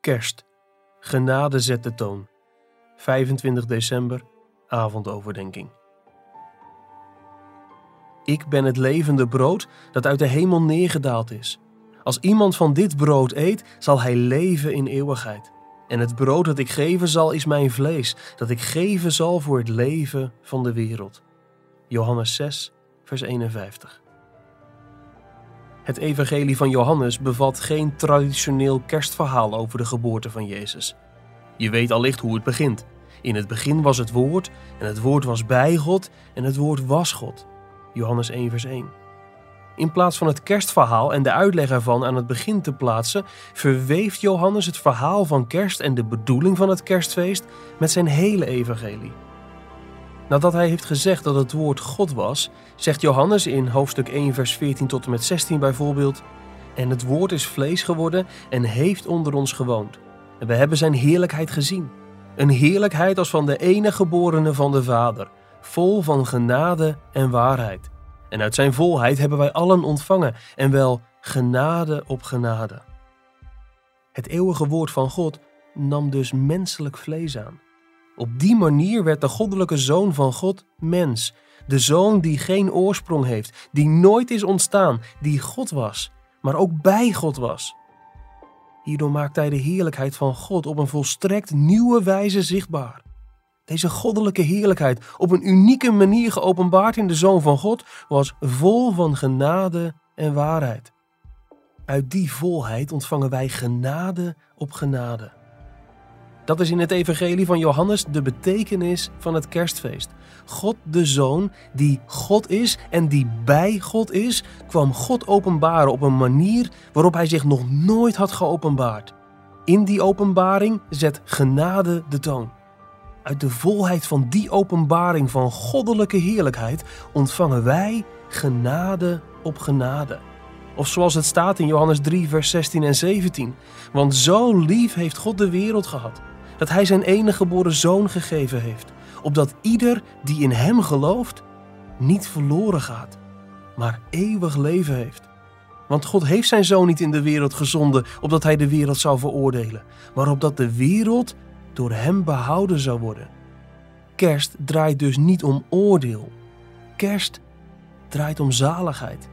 Kerst. Genade zet de toon. 25 december, avondoverdenking. Ik ben het levende brood dat uit de hemel neergedaald is. Als iemand van dit brood eet, zal hij leven in eeuwigheid. En het brood dat ik geven zal is mijn vlees, dat ik geven zal voor het leven van de wereld. Johannes 6, vers 51. Het evangelie van Johannes bevat geen traditioneel kerstverhaal over de geboorte van Jezus. Je weet allicht hoe het begint. In het begin was het woord, en het woord was bij God, en het woord was God. Johannes 1, vers 1. In plaats van het kerstverhaal en de uitleg ervan aan het begin te plaatsen, verweeft Johannes het verhaal van kerst en de bedoeling van het kerstfeest met zijn hele evangelie. Nadat hij heeft gezegd dat het woord God was, zegt Johannes in hoofdstuk 1, vers 14 tot en met 16 bijvoorbeeld: En het woord is vlees geworden en heeft onder ons gewoond. En we hebben zijn heerlijkheid gezien. Een heerlijkheid als van de enige geborene van de Vader, vol van genade en waarheid. En uit zijn volheid hebben wij allen ontvangen, en wel genade op genade. Het eeuwige woord van God nam dus menselijk vlees aan. Op die manier werd de goddelijke zoon van God mens. De zoon die geen oorsprong heeft, die nooit is ontstaan, die God was, maar ook bij God was. Hierdoor maakt hij de heerlijkheid van God op een volstrekt nieuwe wijze zichtbaar. Deze goddelijke heerlijkheid, op een unieke manier geopenbaard in de Zoon van God, was vol van genade en waarheid. Uit die volheid ontvangen wij genade op genade. Dat is in het Evangelie van Johannes de betekenis van het kerstfeest. God de Zoon, die God is en die bij God is, kwam God openbaren op een manier waarop hij zich nog nooit had geopenbaard. In die openbaring zet genade de toon. Uit de volheid van die openbaring van goddelijke heerlijkheid ontvangen wij genade op genade. Of zoals het staat in Johannes 3, vers 16 en 17. Want zo lief heeft God de wereld gehad, dat Hij zijn enige geboren zoon gegeven heeft, opdat ieder die in Hem gelooft niet verloren gaat, maar eeuwig leven heeft. Want God heeft zijn zoon niet in de wereld gezonden, opdat Hij de wereld zou veroordelen, maar opdat de wereld door Hem behouden zou worden. Kerst draait dus niet om oordeel. Kerst draait om zaligheid.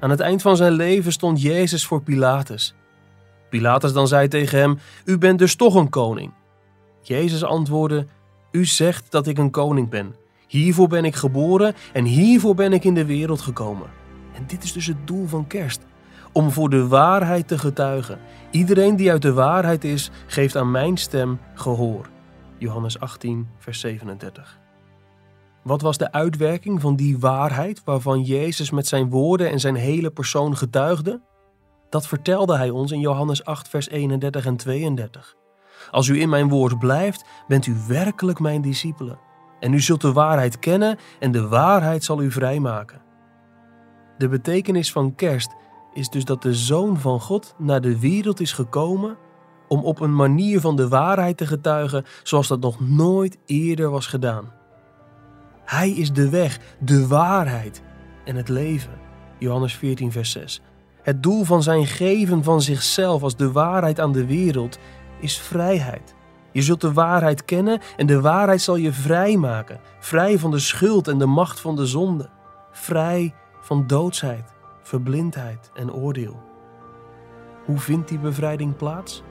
Aan het eind van zijn leven stond Jezus voor Pilatus. Pilatus dan zei tegen hem: U bent dus toch een koning. Jezus antwoordde: U zegt dat ik een koning ben. Hiervoor ben ik geboren en hiervoor ben ik in de wereld gekomen. En dit is dus het doel van kerst: om voor de waarheid te getuigen. Iedereen die uit de waarheid is, geeft aan mijn stem gehoor. Johannes 18, vers 37. Wat was de uitwerking van die waarheid waarvan Jezus met zijn woorden en zijn hele persoon getuigde? Dat vertelde hij ons in Johannes 8, vers 31 en 32. Als u in mijn woord blijft, bent u werkelijk mijn discipelen. En u zult de waarheid kennen en de waarheid zal u vrijmaken. De betekenis van kerst is dus dat de Zoon van God naar de wereld is gekomen om op een manier van de waarheid te getuigen zoals dat nog nooit eerder was gedaan. Hij is de weg, de waarheid en het leven. Johannes 14, vers 6. Het doel van zijn geven van zichzelf als de waarheid aan de wereld is vrijheid. Je zult de waarheid kennen en de waarheid zal je vrij maken. Vrij van de schuld en de macht van de zonde. Vrij van doodsheid, verblindheid en oordeel. Hoe vindt die bevrijding plaats?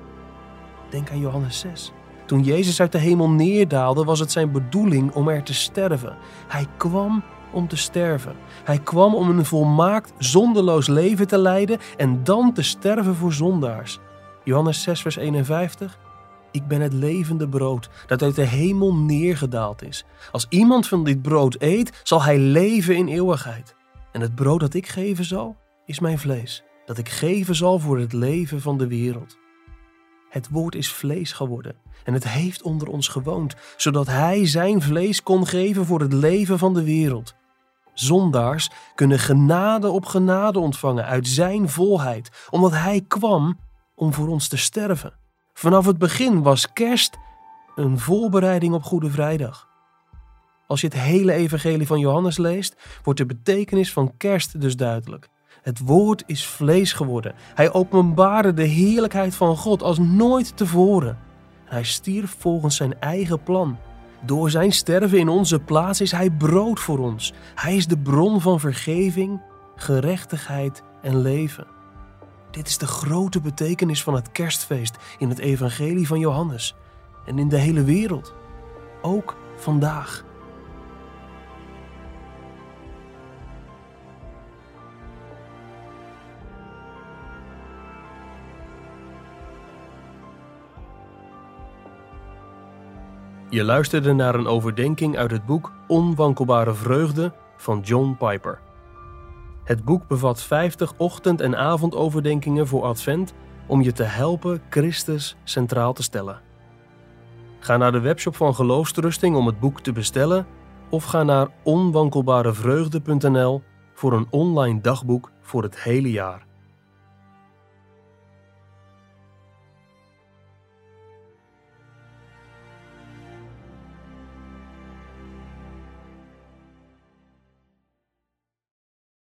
Denk aan Johannes 6. Toen Jezus uit de hemel neerdaalde, was het zijn bedoeling om er te sterven. Hij kwam om te sterven. Hij kwam om een volmaakt, zonderloos leven te leiden en dan te sterven voor zondaars. Johannes 6, vers 51. Ik ben het levende brood dat uit de hemel neergedaald is. Als iemand van dit brood eet, zal hij leven in eeuwigheid. En het brood dat ik geven zal, is mijn vlees, dat ik geven zal voor het leven van de wereld. Het woord is vlees geworden en het heeft onder ons gewoond, zodat hij zijn vlees kon geven voor het leven van de wereld. Zondaars kunnen genade op genade ontvangen uit zijn volheid, omdat hij kwam om voor ons te sterven. Vanaf het begin was kerst een voorbereiding op Goede Vrijdag. Als je het hele evangelie van Johannes leest, wordt de betekenis van kerst dus duidelijk. Het woord is vlees geworden. Hij openbaarde de heerlijkheid van God als nooit tevoren. Hij stierf volgens zijn eigen plan. Door zijn sterven in onze plaats is hij brood voor ons. Hij is de bron van vergeving, gerechtigheid en leven. Dit is de grote betekenis van het kerstfeest in het evangelie van Johannes en in de hele wereld. Ook vandaag. Je luisterde naar een overdenking uit het boek Onwankelbare Vreugde van John Piper. Het boek bevat 50 ochtend- en avondoverdenkingen voor Advent om je te helpen Christus centraal te stellen. Ga naar de webshop van Geloofstrusting om het boek te bestellen of ga naar onwankelbarevreugde.nl voor een online dagboek voor het hele jaar.